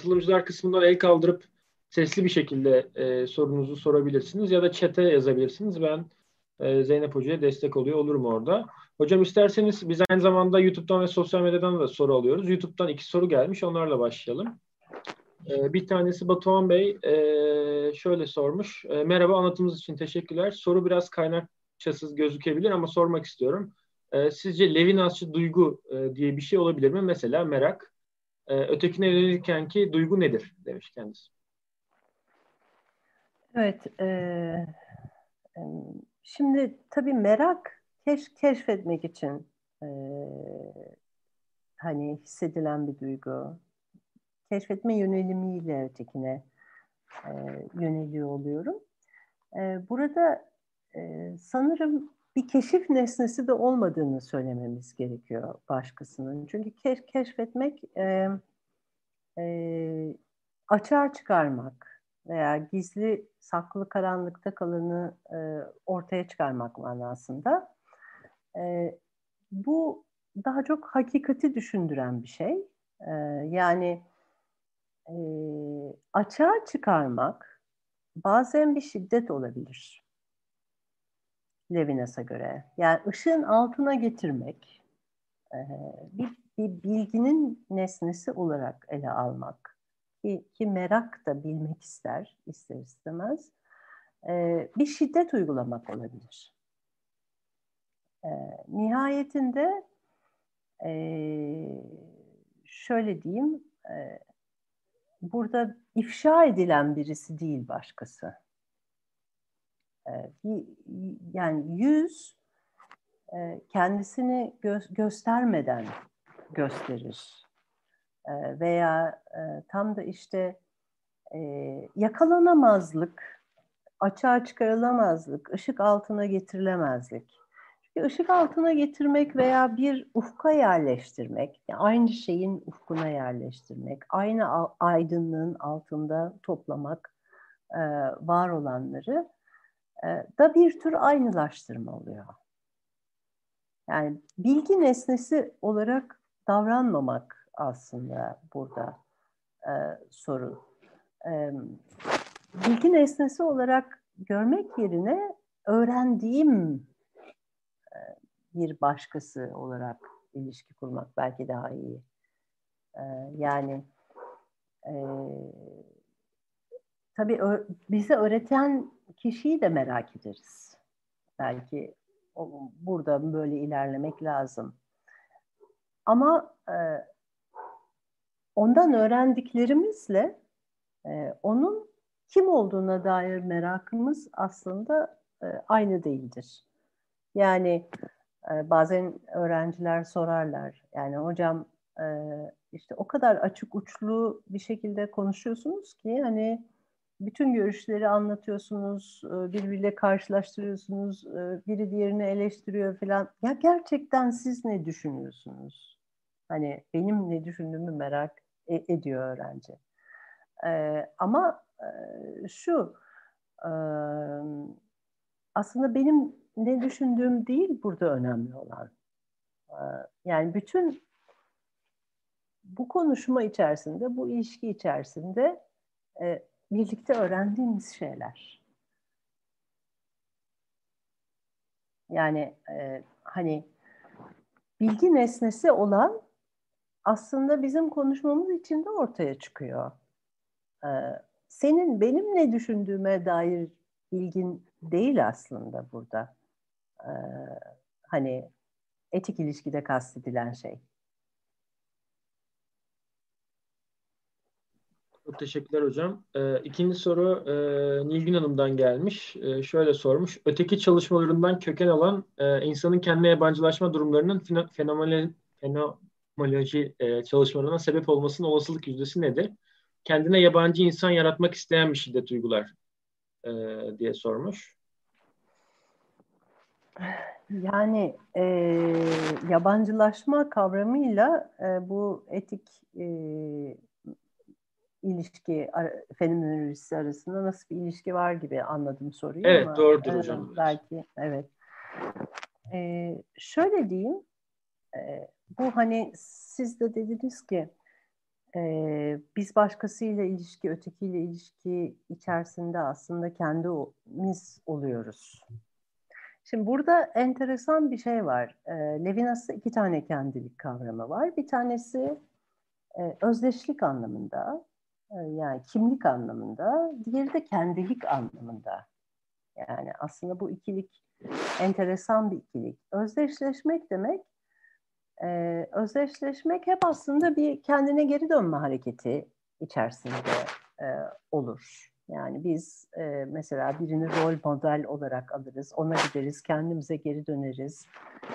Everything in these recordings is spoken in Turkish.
katılımcılar kısmından el kaldırıp sesli bir şekilde e, sorunuzu sorabilirsiniz ya da çete yazabilirsiniz. Ben e, Zeynep Hoca'ya destek oluyor olurum orada. Hocam isterseniz biz aynı zamanda YouTube'dan ve sosyal medyadan da soru alıyoruz. YouTube'dan iki soru gelmiş. Onlarla başlayalım. E, bir tanesi Batuhan Bey e, şöyle sormuş. E, merhaba anlatımınız için teşekkürler. Soru biraz kaynakçasız gözükebilir ama sormak istiyorum. E, sizce Levinasçı duygu e, diye bir şey olabilir mi? Mesela merak. E, ötekine yönelirken ki duygu nedir demiş kendisi. Evet. E, şimdi tabii merak keş, keşfetmek için e, hani hissedilen bir duygu. Keşfetme yönelimiyle ötekine e, yöneliyor oluyorum. E, burada e, sanırım bir keşif nesnesi de olmadığını söylememiz gerekiyor başkasının. Çünkü keş, keşfetmek e, e, açığa çıkarmak veya gizli, saklı karanlıkta kalanı e, ortaya çıkarmak manasında. E, bu daha çok hakikati düşündüren bir şey. E, yani e, açığa çıkarmak bazen bir şiddet olabilir. Levinas'a göre. Yani ışığın altına getirmek, e, bir, bir bilginin nesnesi olarak ele almak. Ki, ki merak da bilmek ister, ister istemez, e, bir şiddet uygulamak olabilir. E, nihayetinde şöyle diyeyim, burada ifşa edilen birisi değil başkası. Yani yüz kendisini gö- göstermeden gösterir veya tam da işte yakalanamazlık, açığa çıkarılamazlık, ışık altına getirilemezlik. Çünkü ışık altına getirmek veya bir ufka yerleştirmek, yani aynı şeyin ufkuna yerleştirmek, aynı aydınlığın altında toplamak var olanları ee, da bir tür aynılaştırma oluyor. Yani bilgi nesnesi olarak davranmamak aslında burada e, sorun. E, bilgi nesnesi olarak görmek yerine öğrendiğim e, bir başkası olarak ilişki kurmak belki daha iyi. E, yani e, tabii bize öğreten kişiyi de merak ederiz. Belki burada böyle ilerlemek lazım. Ama e, ondan öğrendiklerimizle e, onun kim olduğuna dair merakımız aslında e, aynı değildir. Yani bazen öğrenciler sorarlar. Yani hocam işte o kadar açık uçlu bir şekilde konuşuyorsunuz ki hani bütün görüşleri anlatıyorsunuz, birbiriyle karşılaştırıyorsunuz, biri diğerini eleştiriyor falan. Ya gerçekten siz ne düşünüyorsunuz? Hani benim ne düşündüğümü merak e, ediyor öğrenci. Ama şu, aslında benim ne düşündüğüm değil burada önemli olan. Yani bütün bu konuşma içerisinde, bu ilişki içerisinde birlikte öğrendiğimiz şeyler. Yani e, hani bilgi nesnesi olan aslında bizim konuşmamız içinde ortaya çıkıyor. E, senin benim ne düşündüğüme dair bilgin değil aslında burada. E, hani etik ilişkide kastedilen şey. Çok teşekkürler hocam. Ee, ikinci soru e, Nilgün Hanım'dan gelmiş. E, şöyle sormuş. Öteki çalışmalarından köken alan e, insanın kendine yabancılaşma durumlarının fenomenoloji, fenomenoloji e, çalışmalarına sebep olmasının olasılık yüzdesi nedir? Kendine yabancı insan yaratmak isteyen bir şiddet uygular e, diye sormuş. Yani e, yabancılaşma kavramıyla e, bu etik e, ilişki fenomenolojisi arasında nasıl bir ilişki var gibi anladım soruyu evet, ama doğrudur hocam. belki evet. Ee, şöyle diyeyim e, bu hani siz de dediniz ki e, biz başkasıyla ilişki, ötekiyle ilişki içerisinde aslında kendimiz oluyoruz. Şimdi burada enteresan bir şey var. E, Levinas'ta iki tane kendilik kavramı var. Bir tanesi e, özdeşlik anlamında, e, yani kimlik anlamında, diğeri de kendilik anlamında. Yani aslında bu ikilik enteresan bir ikilik. Özdeşleşmek demek, e, özdeşleşmek hep aslında bir kendine geri dönme hareketi içerisinde e, olur. Yani biz e, mesela birini rol model olarak alırız, ona gideriz, kendimize geri döneriz.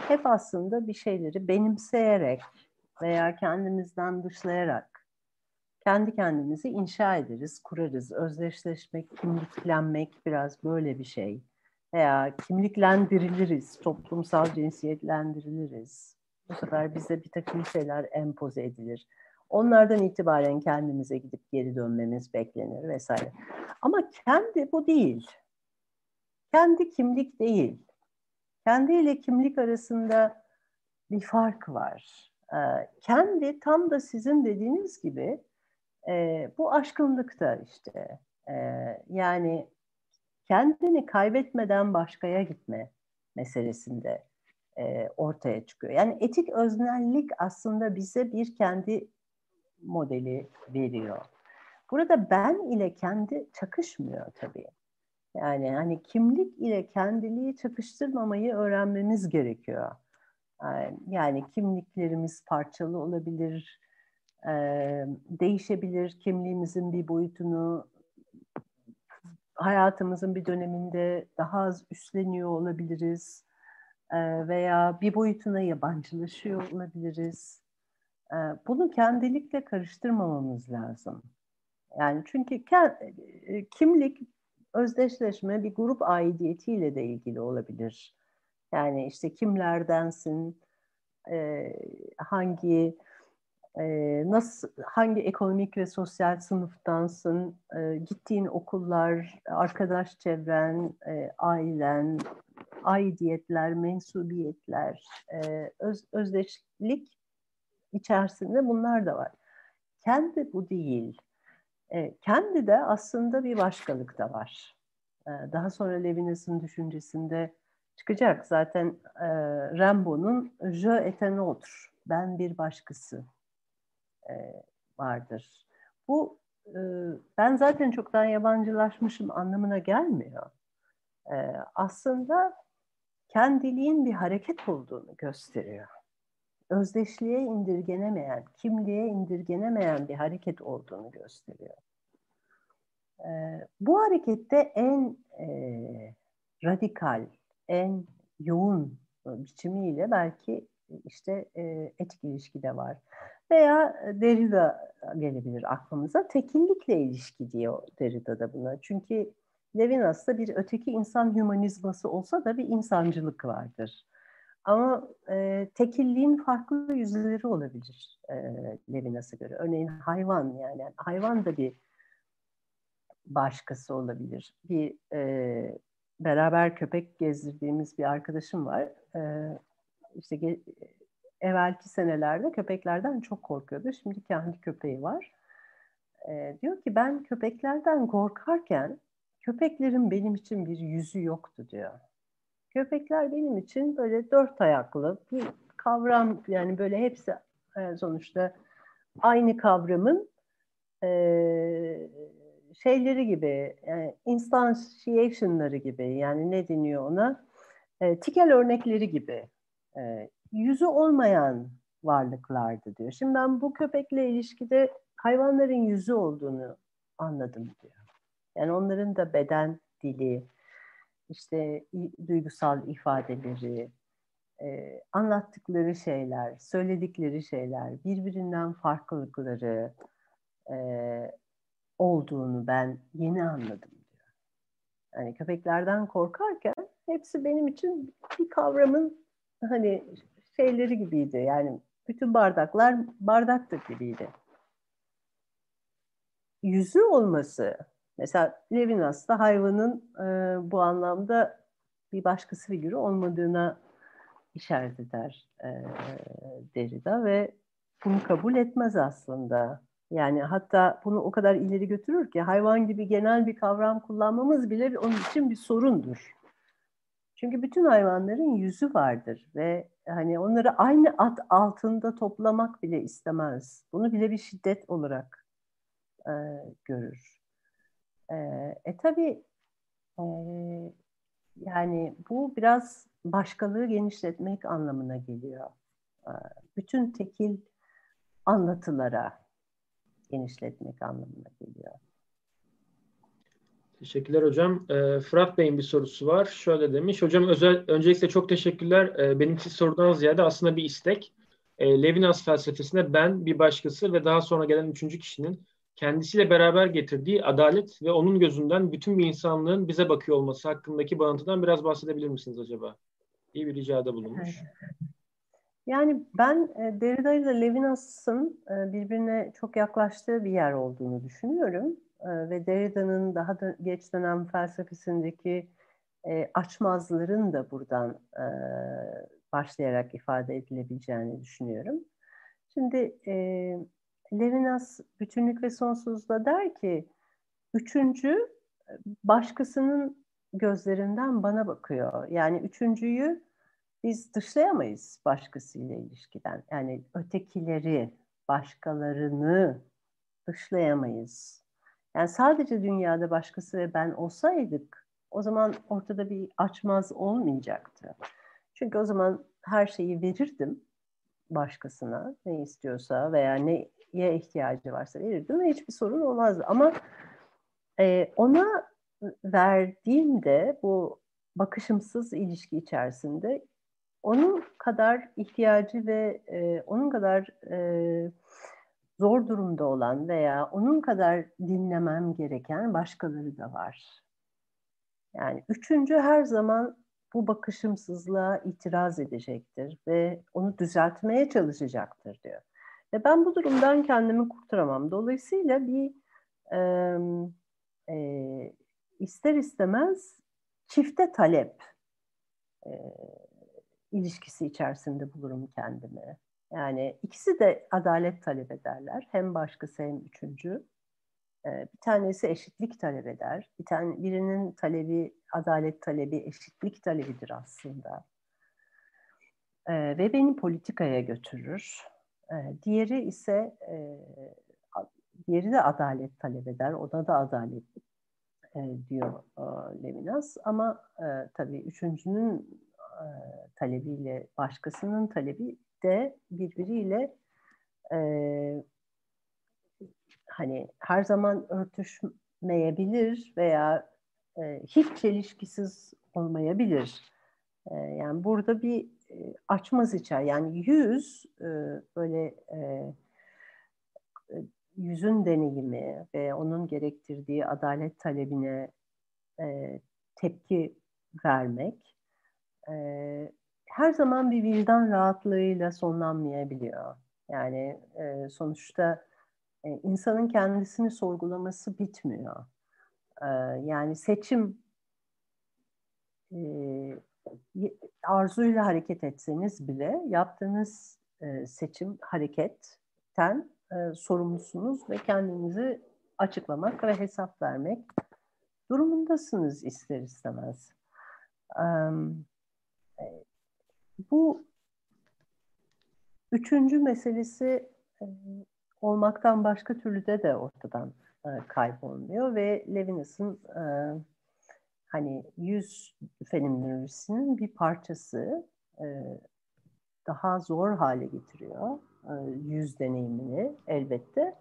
Hep aslında bir şeyleri benimseyerek veya kendimizden dışlayarak kendi kendimizi inşa ederiz, kurarız. Özdeşleşmek, kimliklenmek biraz böyle bir şey. Veya kimliklendiriliriz, toplumsal cinsiyetlendiriliriz. Bu sefer bize bir takım şeyler empoze edilir. Onlardan itibaren kendimize gidip geri dönmemiz beklenir vesaire. Ama kendi bu değil. Kendi kimlik değil. Kendi ile kimlik arasında bir fark var. Ee, kendi tam da sizin dediğiniz gibi e, bu aşkınlıkta işte. E, yani kendini kaybetmeden başkaya gitme meselesinde ortaya çıkıyor. Yani etik öznellik aslında bize bir kendi modeli veriyor. Burada ben ile kendi çakışmıyor tabii. Yani hani kimlik ile kendiliği çakıştırmamayı öğrenmemiz gerekiyor. Yani kimliklerimiz parçalı olabilir, değişebilir kimliğimizin bir boyutunu hayatımızın bir döneminde daha az üstleniyor olabiliriz veya bir boyutuna yabancılaşıyor olabiliriz. Bunu kendilikle karıştırmamamız lazım. Yani çünkü kimlik özdeşleşme bir grup aidiyetiyle de ilgili olabilir. Yani işte kimlerdensin, hangi nasıl hangi ekonomik ve sosyal sınıftansın, gittiğin okullar, arkadaş çevren, ailen, aidiyetler, mensubiyetler, öz, özdeşlik içerisinde bunlar da var. Kendi bu değil. E, kendi de aslında bir başkalık da var. E, daha sonra Levinas'ın düşüncesinde çıkacak. Zaten e, Rimbaud'un Je et un autre, ben bir başkası e, vardır. Bu e, ben zaten çoktan yabancılaşmışım anlamına gelmiyor. E, aslında kendiliğin bir hareket olduğunu gösteriyor özdeşliğe indirgenemeyen, kimliğe indirgenemeyen bir hareket olduğunu gösteriyor. Ee, bu harekette en e, radikal, en yoğun biçimiyle belki işte e, etik ilişki de var. Veya Derrida gelebilir aklımıza. Tekillikle ilişki diyor Derrida da buna. Çünkü Levinas'ta bir öteki insan hümanizması olsa da bir insancılık vardır. Ama e, tekilliğin farklı yüzleri olabilir e, Levinas'a göre. Örneğin hayvan yani hayvan da bir başkası olabilir. Bir e, beraber köpek gezdirdiğimiz bir arkadaşım var. E, işte ge, evvelki senelerde köpeklerden çok korkuyordu. Şimdi kendi köpeği var. E, diyor ki ben köpeklerden korkarken köpeklerin benim için bir yüzü yoktu diyor. Köpekler benim için böyle dört ayaklı bir kavram yani böyle hepsi e, sonuçta aynı kavramın e, şeyleri gibi yani instantiation'ları gibi yani ne deniyor ona e, tikel örnekleri gibi e, yüzü olmayan varlıklardı diyor. Şimdi ben bu köpekle ilişkide hayvanların yüzü olduğunu anladım diyor. Yani onların da beden dili, işte duygusal ifadeleri, e, anlattıkları şeyler, söyledikleri şeyler, birbirinden farklılıkları e, olduğunu ben yeni anladım diyor. Yani köpeklerden korkarken hepsi benim için bir kavramın hani şeyleri gibiydi. Yani bütün bardaklar bardaktır gibiydi. Yüzü olması Mesela Levinas'ta hayvanın e, bu anlamda bir başkası figürü olmadığına işaret eder e, Derrida ve bunu kabul etmez aslında. Yani hatta bunu o kadar ileri götürür ki hayvan gibi genel bir kavram kullanmamız bile onun için bir sorundur. Çünkü bütün hayvanların yüzü vardır ve hani onları aynı at altında toplamak bile istemez. Bunu bile bir şiddet olarak e, görür. E, e tabii e, yani bu biraz başkalığı genişletmek anlamına geliyor. E, bütün tekil anlatılara genişletmek anlamına geliyor. Teşekkürler hocam. E, Fırat Bey'in bir sorusu var. Şöyle demiş. Hocam özel, öncelikle çok teşekkürler. E, benimki sorudan ziyade aslında bir istek. E, Levinas felsefesinde ben, bir başkası ve daha sonra gelen üçüncü kişinin kendisiyle beraber getirdiği adalet ve onun gözünden bütün bir insanlığın bize bakıyor olması hakkındaki bağıntıdan biraz bahsedebilir misiniz acaba? İyi bir ricada bulunmuş. Yani ben e, Derrida ile Levinas'ın e, birbirine çok yaklaştığı bir yer olduğunu düşünüyorum. E, ve Derrida'nın daha da geç dönem felsefesindeki açmazların da buradan başlayarak ifade edilebileceğini düşünüyorum. Şimdi Levinas bütünlük ve sonsuzda der ki üçüncü başkasının gözlerinden bana bakıyor. Yani üçüncüyü biz dışlayamayız başkasıyla ilişkiden. Yani ötekileri, başkalarını dışlayamayız. Yani sadece dünyada başkası ve ben olsaydık o zaman ortada bir açmaz olmayacaktı. Çünkü o zaman her şeyi verirdim başkasına ne istiyorsa veya neye ihtiyacı varsa verirdim ve hiçbir sorun olmazdı. Ama e, ona verdiğimde bu bakışımsız ilişki içerisinde onun kadar ihtiyacı ve e, onun kadar e, zor durumda olan veya onun kadar dinlemem gereken başkaları da var. Yani üçüncü her zaman bu bakışımsızlığa itiraz edecektir ve onu düzeltmeye çalışacaktır diyor. Ve ben bu durumdan kendimi kurtaramam. Dolayısıyla bir e, e, ister istemez çifte talep e, ilişkisi içerisinde bulurum kendimi. Yani ikisi de adalet talep ederler. Hem başkası hem üçüncü. Ee, bir tanesi eşitlik talep eder. Bir tane birinin talebi adalet talebi eşitlik talebidir aslında. Ee, ve beni politikaya götürür. Ee, diğeri ise e, diğeri de adalet talep eder. Ona da adalet e, diyor e, Levinas. Ama tabii üçüncünün talebiyle başkasının talebi de birbiriyle e, hani her zaman örtüşmeyebilir veya e, hiç çelişkisiz olmayabilir. E, yani burada bir e, açmaz içer. Yani yüz e, böyle e, e, yüzün deneyimi ve onun gerektirdiği adalet talebine e, tepki vermek e, her zaman bir vicdan rahatlığıyla sonlanmayabiliyor. Yani e, sonuçta e, insanın kendisini sorgulaması bitmiyor. E, yani seçim e, arzuyla hareket etseniz bile yaptığınız e, seçim hareketten sorumlusunuz ve kendinizi açıklamak ve hesap vermek durumundasınız ister istemez. Bu üçüncü meselesi olmaktan başka türlü de de ortadan e, kaybolmuyor ve Levinas'ın e, hani yüz fenomenolojisinin bir parçası daha zor hale getiriyor yüz deneyimini elbette.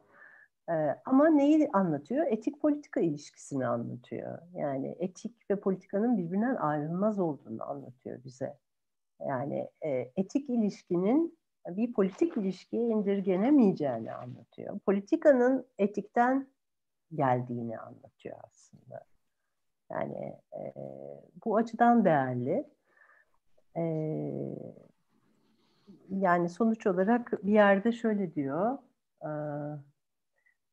ama neyi anlatıyor? Etik politika ilişkisini anlatıyor. Yani etik ve politikanın birbirinden ayrılmaz olduğunu anlatıyor bize. Yani e, etik ilişkinin bir politik ilişkiye indirgenemeyeceğini anlatıyor. Politikanın etikten geldiğini anlatıyor aslında. Yani e, bu açıdan değerli. E, yani sonuç olarak bir yerde şöyle diyor, e,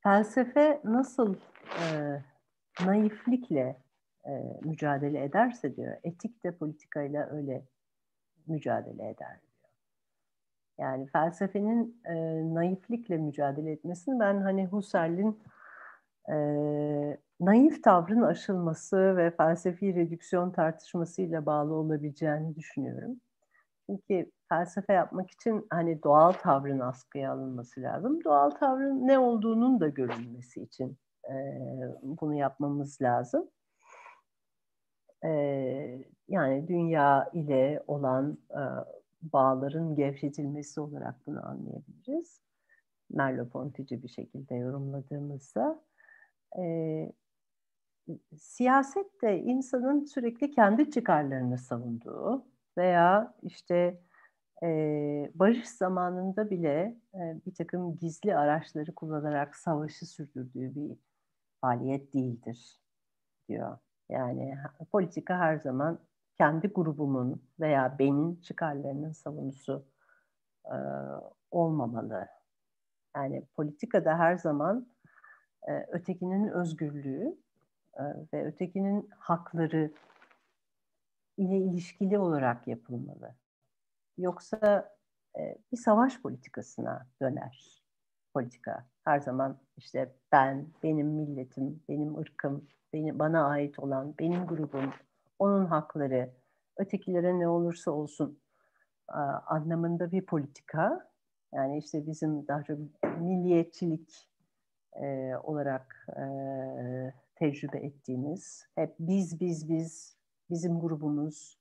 felsefe nasıl e, naiflikle e, mücadele ederse diyor, etik de politikayla öyle mücadele eder. Yani felsefenin e, naiflikle mücadele etmesini ben hani Husserl'in e, naif tavrın aşılması ve felsefi redüksiyon tartışmasıyla bağlı olabileceğini düşünüyorum. Çünkü felsefe yapmak için hani doğal tavrın askıya alınması lazım. Doğal tavrın ne olduğunun da görülmesi için e, bunu yapmamız lazım. E, yani dünya ile olan e, bağların gevşetilmesi olarak bunu anlayabiliriz. Merleau-Ponty'ci bir şekilde yorumladığımızda. E, siyaset de insanın sürekli kendi çıkarlarını savunduğu veya işte e, barış zamanında bile e, bir takım gizli araçları kullanarak savaşı sürdürdüğü bir faaliyet değildir diyor. Yani politika her zaman kendi grubumun veya benim çıkarlarının savunusu e, olmamalı. Yani politikada her zaman e, ötekinin özgürlüğü e, ve ötekinin hakları ile ilişkili olarak yapılmalı. Yoksa e, bir savaş politikasına döner politika. Her zaman işte ben, benim milletim, benim ırkım, benim, bana ait olan, benim grubum, onun hakları, ötekilere ne olursa olsun anlamında bir politika. Yani işte bizim daha çok milliyetçilik e, olarak e, tecrübe ettiğimiz, hep biz, biz, biz, bizim grubumuz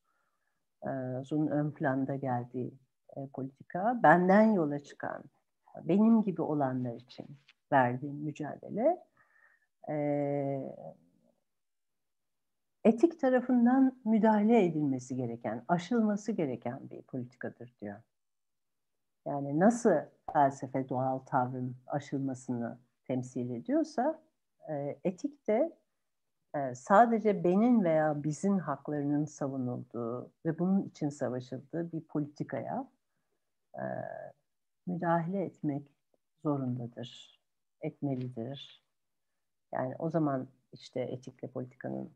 e, ön planda geldiği e, politika, benden yola çıkan, benim gibi olanlar için verdiğim mücadele, e, etik tarafından müdahale edilmesi gereken, aşılması gereken bir politikadır diyor. Yani nasıl felsefe doğal tavrın aşılmasını temsil ediyorsa e, etik de e, sadece benim veya bizim haklarının savunulduğu ve bunun için savaşıldığı bir politikaya e, müdahale etmek zorundadır, etmelidir. Yani o zaman işte etikle politikanın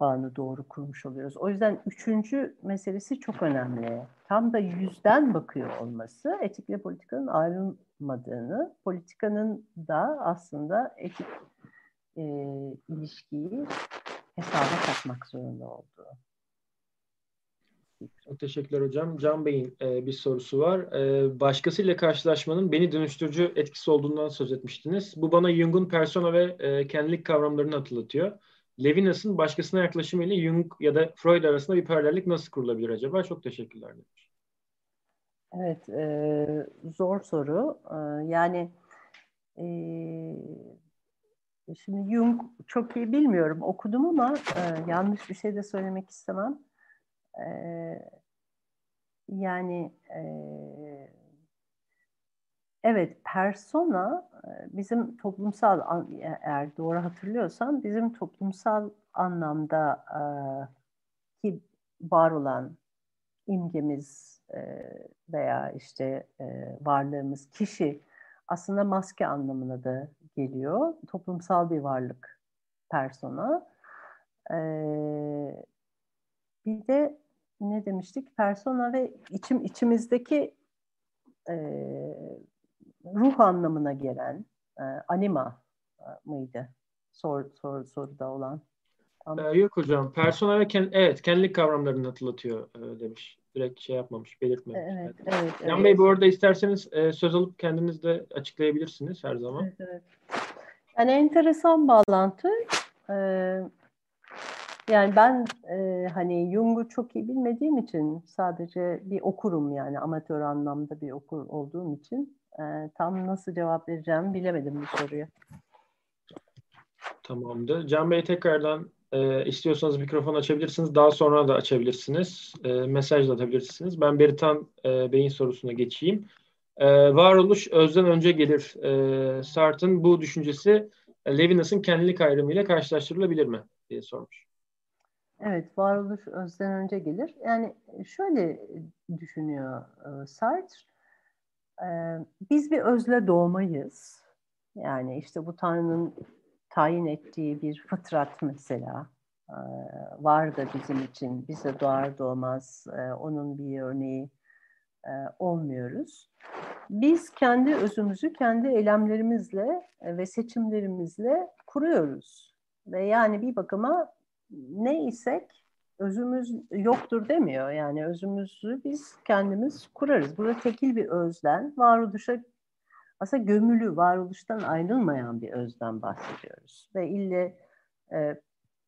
bağını doğru kurmuş oluyoruz. O yüzden üçüncü meselesi çok önemli. Tam da yüzden bakıyor olması etikle politikanın ayrılmadığını, politikanın da aslında etik e, ilişkiyi hesaba katmak zorunda olduğu. Teşekkürler hocam. Can Bey'in e, bir sorusu var. E, başkasıyla karşılaşmanın beni dönüştürücü etkisi olduğundan söz etmiştiniz. Bu bana Jung'un persona ve e, kendilik kavramlarını hatırlatıyor. Levinas'ın başkasına yaklaşımı ile Jung ya da Freud arasında bir paralellik nasıl kurulabilir acaba? Çok teşekkürler demiş. Evet, e, zor soru. E, yani e, şimdi Jung çok iyi bilmiyorum, okudum ama e, yanlış bir şey de söylemek istemem. E, yani e, Evet, persona bizim toplumsal, eğer doğru hatırlıyorsam, bizim toplumsal anlamda ki var olan imgemiz veya işte varlığımız, kişi aslında maske anlamına da geliyor. Toplumsal bir varlık persona. Bir de ne demiştik? Persona ve içim içimizdeki ruh anlamına gelen e, anima e, mıydı? Sor, sor, soruda olan. Ee, yok hocam. Persona ve kend, evet kendilik kavramlarını hatırlatıyor e, demiş. Direkt şey yapmamış, belirtmemiş. Evet, evet. Evet. Bey bu arada isterseniz e, söz alıp kendiniz de açıklayabilirsiniz her zaman. Evet, evet. Yani enteresan bağlantı. Ee, yani ben e, hani Jung'u çok iyi bilmediğim için sadece bir okurum yani amatör anlamda bir okur olduğum için e, tam nasıl cevap vereceğimi bilemedim bu soruya. Tamamdır. Can Bey tekrardan e, istiyorsanız mikrofon açabilirsiniz. Daha sonra da açabilirsiniz. E, mesaj da atabilirsiniz. Ben Beritan e, Bey'in sorusuna geçeyim. E, varoluş özden önce gelir. E, Sartre'ın bu düşüncesi e, Levinas'ın kendilik ayrımıyla karşılaştırılabilir mi diye sormuş. Evet, varoluş özden önce gelir. Yani şöyle düşünüyor e, Sartre biz bir özle doğmayız. Yani işte bu Tanrı'nın tayin ettiği bir fıtrat mesela var da bizim için. Bize doğar doğmaz onun bir örneği olmuyoruz. Biz kendi özümüzü kendi eylemlerimizle ve seçimlerimizle kuruyoruz. Ve yani bir bakıma ne isek özümüz yoktur demiyor. Yani özümüzü biz kendimiz kurarız. Burada tekil bir özden, varoluşa aslında gömülü, varoluştan ayrılmayan bir özden bahsediyoruz. Ve ille e,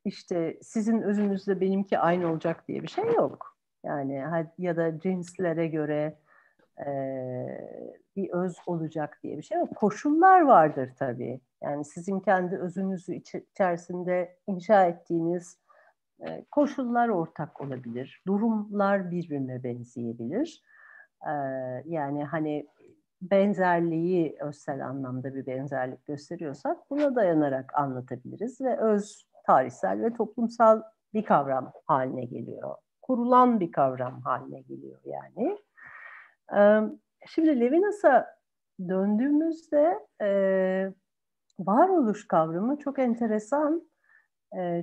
işte sizin özünüzle benimki aynı olacak diye bir şey yok. Yani ya da cinslere göre e, bir öz olacak diye bir şey yok. Koşullar vardır tabii. Yani sizin kendi özünüzü içerisinde inşa ettiğiniz koşullar ortak olabilir. Durumlar birbirine benzeyebilir. Yani hani benzerliği özsel anlamda bir benzerlik gösteriyorsak buna dayanarak anlatabiliriz ve öz tarihsel ve toplumsal bir kavram haline geliyor. Kurulan bir kavram haline geliyor yani. Şimdi Levinas'a döndüğümüzde varoluş kavramı çok enteresan.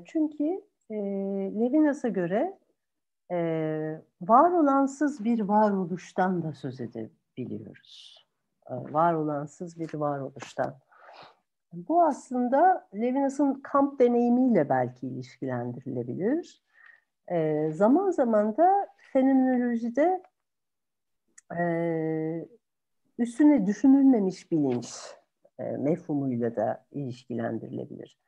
Çünkü Levinas'a göre var olansız bir varoluştan da söz edebiliyoruz. Var olansız bir varoluştan. Bu aslında Levinas'ın kamp deneyimiyle belki ilişkilendirilebilir. E, zaman zaman da fenomenolojide e, üstüne düşünülmemiş bilinç e, mefhumuyla da ilişkilendirilebilir.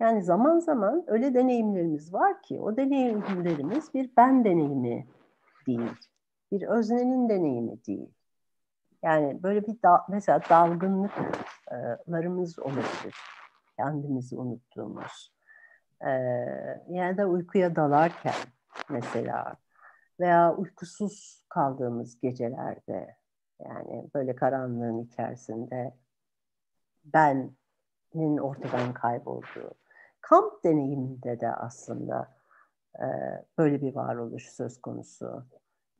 Yani zaman zaman öyle deneyimlerimiz var ki o deneyimlerimiz bir ben deneyimi değil, bir öznenin deneyimi değil. Yani böyle bir da, mesela dalgınlıklarımız olabilir. Kendimizi unuttuğumuz. Ee, yani da uykuya dalarken mesela veya uykusuz kaldığımız gecelerde yani böyle karanlığın içerisinde benin ortadan kaybolduğu. Kamp deneyiminde de aslında e, böyle bir varoluş söz konusu.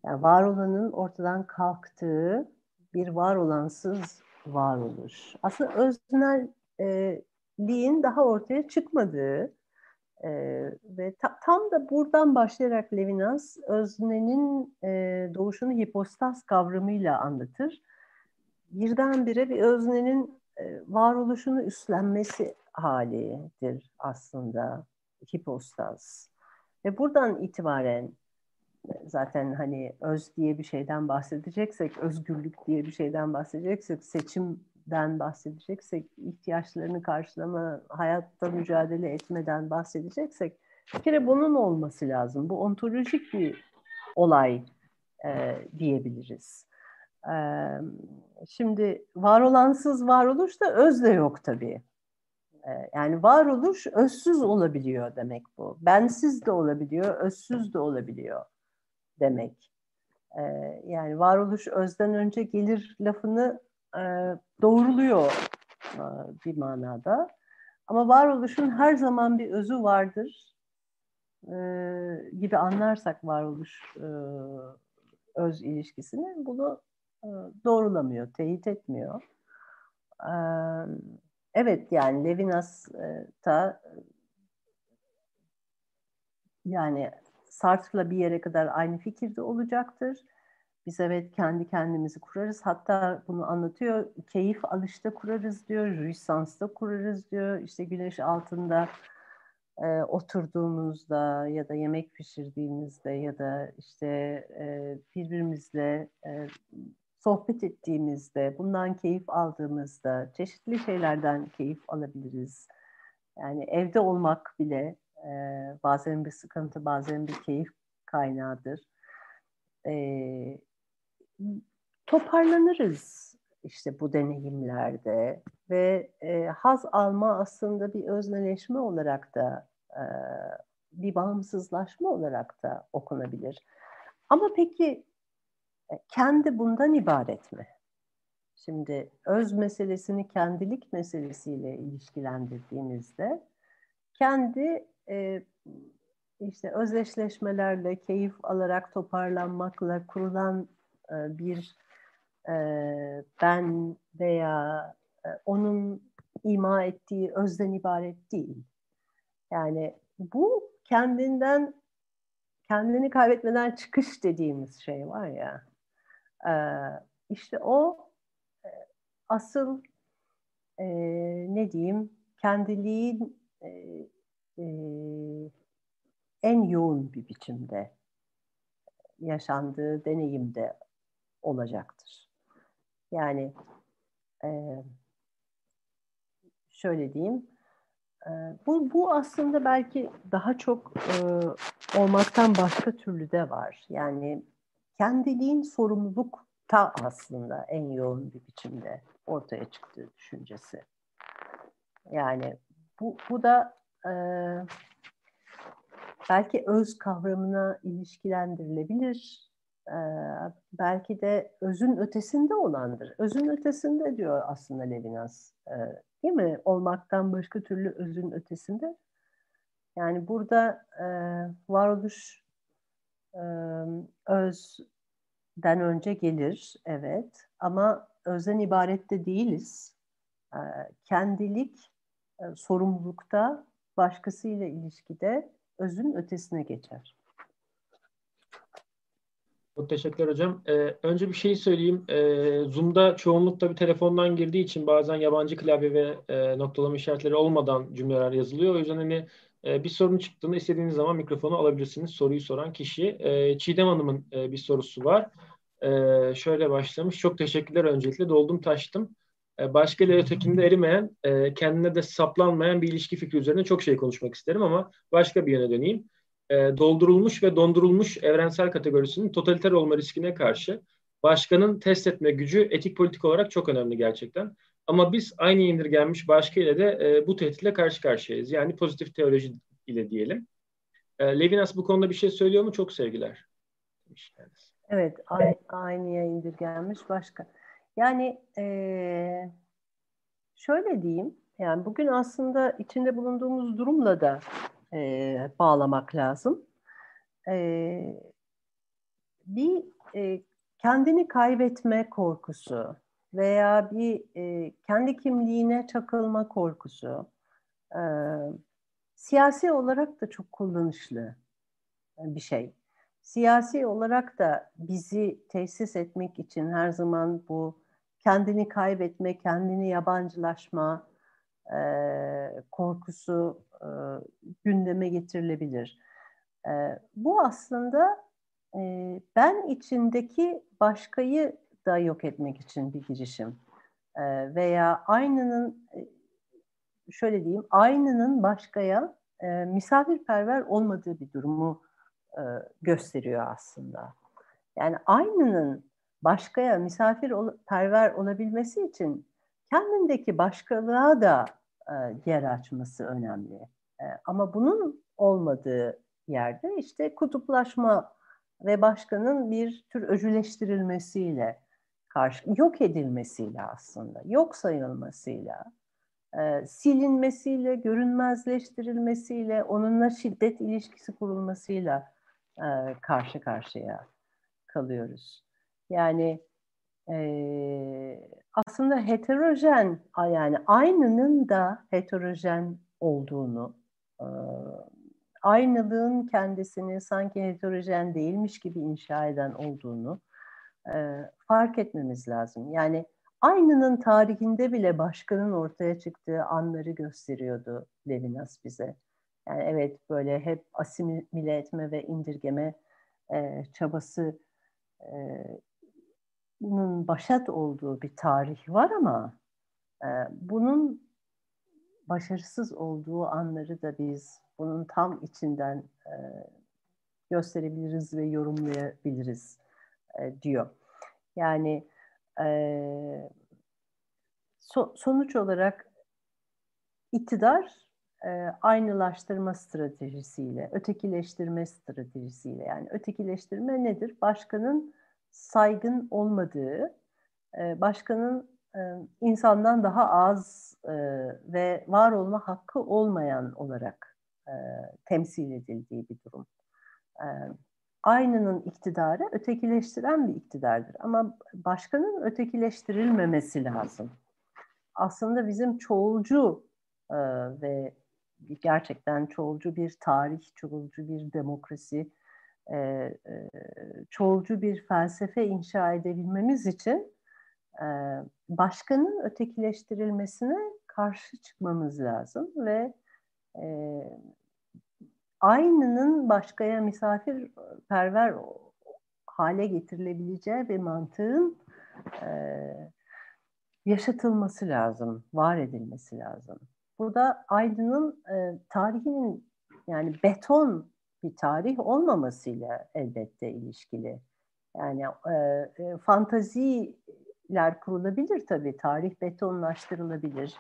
Yani var olanın ortadan kalktığı bir var olansız varoluş. Aslında öznelliğin daha ortaya çıkmadığı e, ve ta, tam da buradan başlayarak Levinas öznenin e, doğuşunu hipostas kavramıyla anlatır. Birdenbire bir öznenin varoluşunu üstlenmesi halidir aslında hipostas. Ve buradan itibaren zaten hani öz diye bir şeyden bahsedeceksek, özgürlük diye bir şeyden bahsedeceksek, seçimden bahsedeceksek, ihtiyaçlarını karşılama, hayatta mücadele etmeden bahsedeceksek bir kere bunun olması lazım. Bu ontolojik bir olay e, diyebiliriz. Şimdi var olansız varoluş da öz de yok tabii. Yani varoluş özsüz olabiliyor demek bu. Bensiz de olabiliyor, özsüz de olabiliyor demek. Yani varoluş özden önce gelir lafını doğruluyor bir manada. Ama varoluşun her zaman bir özü vardır gibi anlarsak varoluş öz ilişkisini bunu doğrulamıyor, teyit etmiyor. E, evet yani Levinas da yani Sartre'la bir yere kadar aynı fikirde olacaktır. Biz evet kendi kendimizi kurarız. Hatta bunu anlatıyor. Keyif alışta kurarız diyor. Rüysansta kurarız diyor. İşte güneş altında e, oturduğumuzda ya da yemek pişirdiğimizde ya da işte e, birbirimizle e, sohbet ettiğimizde, bundan keyif aldığımızda çeşitli şeylerden keyif alabiliriz. Yani evde olmak bile e, bazen bir sıkıntı, bazen bir keyif kaynağıdır. E, toparlanırız işte bu deneyimlerde ve e, haz alma aslında bir özneleşme olarak da e, bir bağımsızlaşma olarak da okunabilir. Ama peki kendi bundan ibaret mi? Şimdi öz meselesini kendilik meselesiyle ilişkilendirdiğimizde kendi e, işte özdeşleşmelerle, keyif alarak toparlanmakla kurulan e, bir e, ben veya e, onun ima ettiği özden ibaret değil. Yani bu kendinden kendini kaybetmeden çıkış dediğimiz şey var ya. E, işte o e, asıl e, ne diyeyim kendiliğin e, e, en yoğun bir biçimde yaşandığı deneyimde olacaktır. Yani e, şöyle diyeyim, e, bu, bu aslında belki daha çok e, olmaktan başka türlü de var. Yani kendiliğin sorumluluk ta aslında en yoğun bir biçimde ortaya çıktığı düşüncesi. Yani bu, bu da e, belki öz kavramına ilişkilendirilebilir. Ee, belki de özün ötesinde olandır. Özün ötesinde diyor aslında Levinas. Ee, değil mi? Olmaktan başka türlü özün ötesinde. Yani burada e, varoluş e, özden önce gelir, evet. Ama özden ibaret de değiliz. Kendilik sorumlulukta, başkasıyla ilişkide özün ötesine geçer. Çok teşekkürler hocam. Ee, önce bir şey söyleyeyim. Ee, Zoom'da çoğunlukla bir telefondan girdiği için bazen yabancı klavye ve e, noktalama işaretleri olmadan cümleler yazılıyor. O yüzden hani bir sorun çıktığında istediğiniz zaman mikrofonu alabilirsiniz. Soruyu soran kişi. E, Çiğdem Hanım'ın e, bir sorusu var. E, şöyle başlamış. Çok teşekkürler öncelikle. Doldum taştım. Başka ile ötekinde erimeyen, e, kendine de saplanmayan bir ilişki fikri üzerine çok şey konuşmak isterim ama başka bir yöne döneyim. Doldurulmuş ve dondurulmuş evrensel kategorisinin totaliter olma riskine karşı başkanın test etme gücü etik politik olarak çok önemli gerçekten. Ama biz aynı indirgenmiş başka ile de bu tehditle karşı karşıyayız. Yani pozitif teoloji ile diyelim. Levinas bu konuda bir şey söylüyor mu? Çok sevgiler. Evet, aynı, aynıya indirgenmiş başka. Yani e, şöyle diyeyim, yani bugün aslında içinde bulunduğumuz durumla da e, bağlamak lazım. E, bir e, kendini kaybetme korkusu veya bir e, kendi kimliğine çakılma korkusu e, siyasi olarak da çok kullanışlı bir şey siyasi olarak da bizi tesis etmek için her zaman bu kendini kaybetme, kendini yabancılaşma e, korkusu e, gündeme getirilebilir. E, bu aslında e, ben içindeki başkayı da yok etmek için bir girişim. E, veya aynının şöyle diyeyim, aynının başkaya e, misafirperver olmadığı bir durumu e, gösteriyor aslında. Yani aynının başkaya misafir ol, perver olabilmesi için kendindeki başkalığa da e, yer açması önemli. E, ama bunun olmadığı yerde işte kutuplaşma ve başkanın bir tür öcüleştirilmesiyle karşı yok edilmesiyle aslında yok sayılmasıyla e, silinmesiyle görünmezleştirilmesiyle onunla şiddet ilişkisi kurulmasıyla e, karşı karşıya kalıyoruz. Yani e, aslında heterojen yani aynının da heterojen olduğunu, e, aynılığın kendisini sanki heterojen değilmiş gibi inşa eden olduğunu e, fark etmemiz lazım. Yani aynının tarihinde bile başkanın ortaya çıktığı anları gösteriyordu Levinas bize. Yani evet böyle hep asimile etme ve indirgeme e, çabası e, bunun başat olduğu bir tarih var ama e, bunun başarısız olduğu anları da biz bunun tam içinden e, gösterebiliriz ve yorumlayabiliriz e, diyor. Yani e, so, sonuç olarak iktidar e, aynılaştırma stratejisiyle, ötekileştirme stratejisiyle yani ötekileştirme nedir? Başkanın saygın olmadığı, e, başkanın e, insandan daha az e, ve var olma hakkı olmayan olarak e, temsil edildiği bir durum. E, aynının iktidarı ötekileştiren bir iktidardır ama başkanın ötekileştirilmemesi lazım. Aslında bizim çoğulcu e, ve gerçekten çoğulcu bir tarih, çoğulcu bir demokrasi e, e, çoğulcu bir felsefe inşa edebilmemiz için e, başkanın ötekileştirilmesine karşı çıkmamız lazım ve e, aynının başkaya misafirperver hale getirilebileceği bir mantığın e, yaşatılması lazım, var edilmesi lazım. Bu da Aydın'ın e, tarihinin yani beton bir tarih olmamasıyla elbette ilişkili. Yani e, e, fantaziler kurulabilir tabii, tarih betonlaştırılabilir,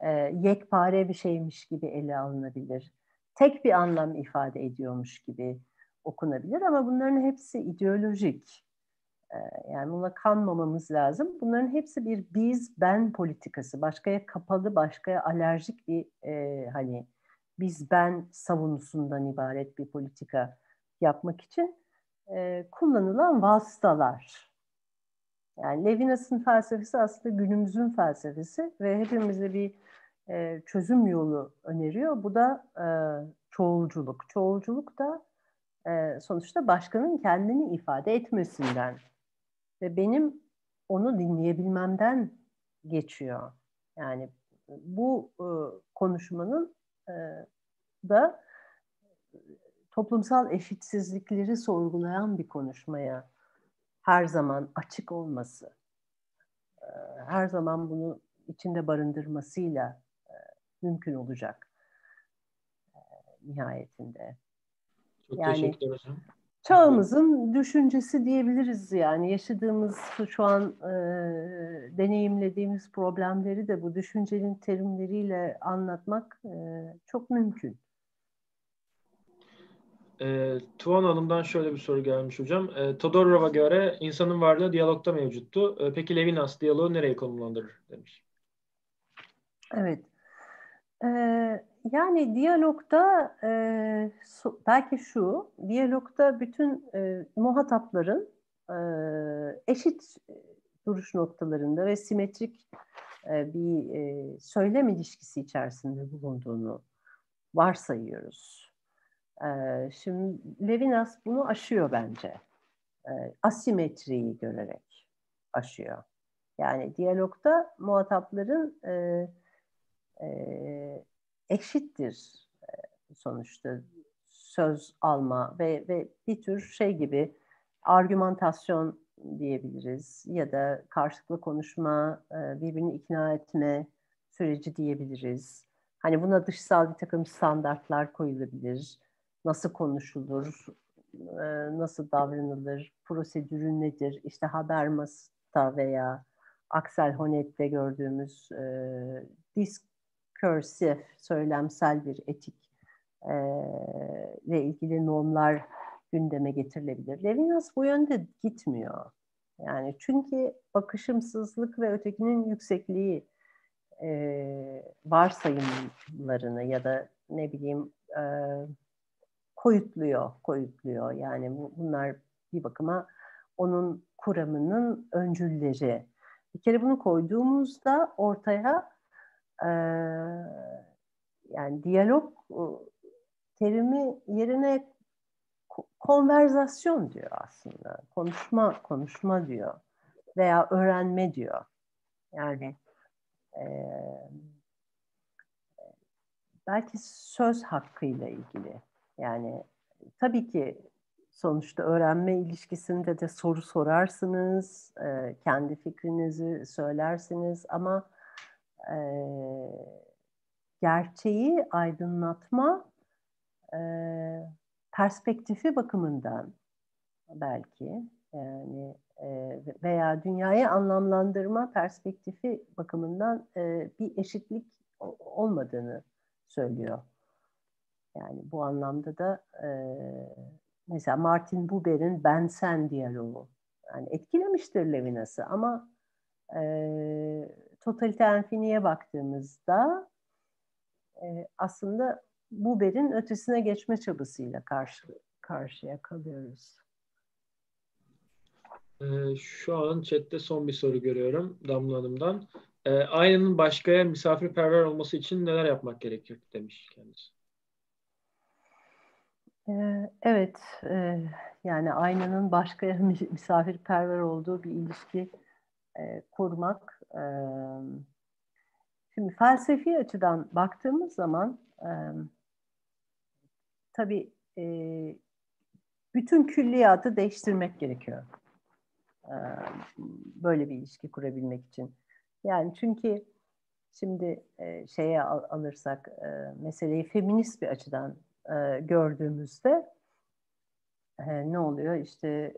e, yekpare bir şeymiş gibi ele alınabilir, tek bir anlam ifade ediyormuş gibi okunabilir ama bunların hepsi ideolojik. Yani buna kanmamamız lazım. Bunların hepsi bir biz ben politikası. Başkaya kapalı, başkaya alerjik bir e, hani biz ben savunusundan ibaret bir politika yapmak için e, kullanılan vasıtalar. Yani Levinas'ın felsefesi aslında günümüzün felsefesi ve hepimize bir e, çözüm yolu öneriyor. Bu da e, çoğulculuk. Çoğulculuk da e, sonuçta başkanın kendini ifade etmesinden ve benim onu dinleyebilmemden geçiyor. Yani bu konuşmanın da toplumsal eşitsizlikleri sorgulayan bir konuşmaya her zaman açık olması, her zaman bunu içinde barındırmasıyla mümkün olacak e, nihayetinde. Çok yani, teşekkür ederim. Çağımızın düşüncesi diyebiliriz yani yaşadığımız şu an e, deneyimlediğimiz problemleri de bu düşüncenin terimleriyle anlatmak e, çok mümkün. E, Tuvan Hanım'dan şöyle bir soru gelmiş hocam. E, Todorov'a göre insanın varlığı diyalogta mevcuttu. E, peki Levinas diyaloğu nereye konumlandırır demiş. Evet. Yani diyalogda e, belki şu, diyalogda bütün e, muhatapların e, eşit duruş noktalarında ve simetrik e, bir e, söylem ilişkisi içerisinde bulunduğunu varsayıyoruz. E, şimdi Levinas bunu aşıyor bence. E, asimetriyi görerek aşıyor. Yani diyalogda muhatapların e, e, eşittir e, sonuçta söz alma ve, ve bir tür şey gibi argümantasyon diyebiliriz ya da karşılıklı konuşma, e, birbirini ikna etme süreci diyebiliriz. Hani buna dışsal bir takım standartlar koyulabilir. Nasıl konuşulur, e, nasıl davranılır, prosedürü nedir? İşte Habermas'ta veya Axel Honneth'te gördüğümüz disk discursif, söylemsel bir etik e, ile ilgili normlar gündeme getirilebilir. Levinas bu yönde gitmiyor. Yani çünkü bakışımsızlık ve ötekinin yüksekliği e, varsayımlarını ya da ne bileyim e, koyutluyor, koyutluyor. Yani bu, bunlar bir bakıma onun kuramının öncülleri. Bir kere bunu koyduğumuzda ortaya e, yani diyalog terimi yerine konverzasyon diyor aslında. Konuşma, konuşma diyor. Veya öğrenme diyor. Yani e, belki söz hakkıyla ilgili. Yani tabii ki sonuçta öğrenme ilişkisinde de soru sorarsınız, e, kendi fikrinizi söylersiniz ama e, gerçeği aydınlatma e, perspektifi bakımından belki yani e, veya dünyayı anlamlandırma perspektifi bakımından e, bir eşitlik olmadığını söylüyor. Yani bu anlamda da e, mesela Martin Buber'in Ben Sen diyaloğu yani etkilemiştir Levinas'ı ama e, totaliter enfiniye baktığımızda e, aslında Buber'in ötesine geçme çabasıyla karşı karşıya kalıyoruz. Ee, şu an chatte son bir soru görüyorum Damla Hanım'dan. Ee, aynanın başkaya misafirperver olması için neler yapmak gerekir demiş kendisi. Ee, Evet, yani aynanın başka misafirperver olduğu bir ilişki kurmak. Şimdi felsefi açıdan baktığımız zaman tabii bütün külliyatı değiştirmek gerekiyor. Böyle bir ilişki kurabilmek için. Yani çünkü şimdi şeye alırsak meseleyi feminist bir açıdan gördüğümüzde ne oluyor? İşte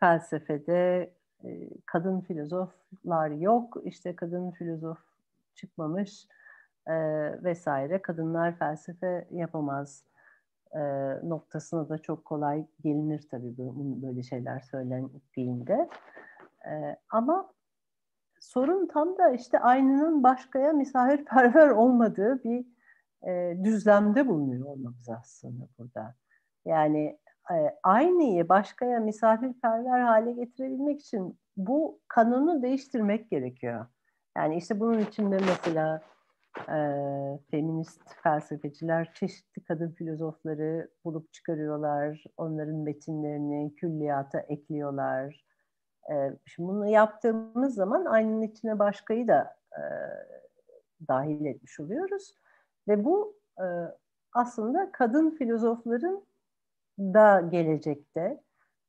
felsefede kadın filozoflar yok, işte kadın filozof çıkmamış vesaire. Kadınlar felsefe yapamaz e, noktasına da çok kolay gelinir tabii böyle şeyler söylendiğinde. E, ama sorun tam da işte aynının başkaya misafirperver olmadığı bir e, düzlemde bulunuyor olmamız aslında burada. Yani e, aynıyı başkaya misafirperver hale getirebilmek için bu kanunu değiştirmek gerekiyor. Yani işte bunun içinde mesela e, feminist felsefeciler çeşitli kadın filozofları bulup çıkarıyorlar. Onların metinlerini külliyata ekliyorlar. E, şimdi bunu yaptığımız zaman aynının içine başkayı da e, dahil etmiş oluyoruz. Ve bu e, aslında kadın filozofların da gelecekte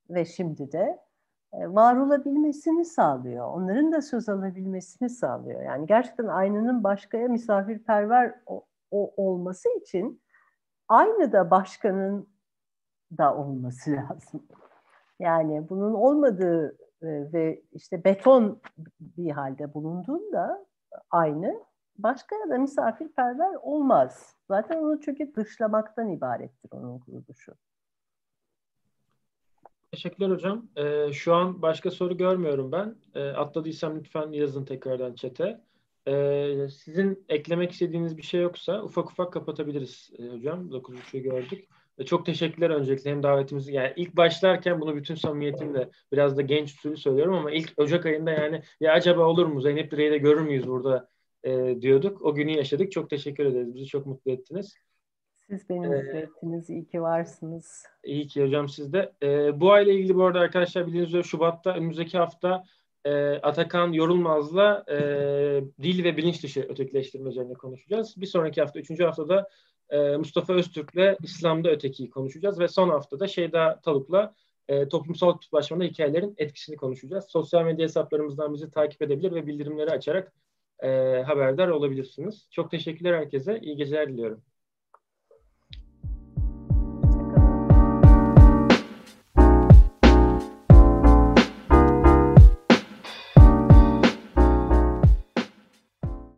ve şimdi de e, var olabilmesini sağlıyor. Onların da söz alabilmesini sağlıyor. Yani gerçekten aynanın başkaya misafirperver o, o olması için aynı da başkanın da olması lazım. Yani bunun olmadığı e, ve işte beton bir halde bulunduğunda aynı başkaya da misafirperver olmaz. Zaten onu çünkü dışlamaktan ibarettir onun kuruluşu. Teşekkürler hocam. Ee, şu an başka soru görmüyorum ben. Ee, atladıysam lütfen yazın tekrardan çete. Ee, sizin eklemek istediğiniz bir şey yoksa ufak ufak kapatabiliriz e, hocam. 9.30'u gördük. E, çok teşekkürler öncelikle hem davetimizi yani ilk başlarken bunu bütün samimiyetimle biraz da genç usulü söylüyorum ama ilk Ocak ayında yani ya acaba olur mu Zeynep Direği de görür müyüz burada e, diyorduk. O günü yaşadık. Çok teşekkür ederiz. Bizi çok mutlu ettiniz. Siz beni mutlu ettiniz. İyi ki varsınız. İyi ki hocam siz de. Ee, bu ayla ilgili bu arada arkadaşlar bildiğiniz üzere Şubat'ta önümüzdeki hafta e, Atakan Yorulmaz'la e, dil ve bilinç dışı ötekileştirme üzerine konuşacağız. Bir sonraki hafta, üçüncü haftada e, Mustafa Öztürk'le İslam'da ötekiyi konuşacağız ve son haftada Şeyda Taluk'la e, toplumsal kutuplaşmada hikayelerin etkisini konuşacağız. Sosyal medya hesaplarımızdan bizi takip edebilir ve bildirimleri açarak e, haberdar olabilirsiniz. Çok teşekkürler herkese. İyi geceler diliyorum.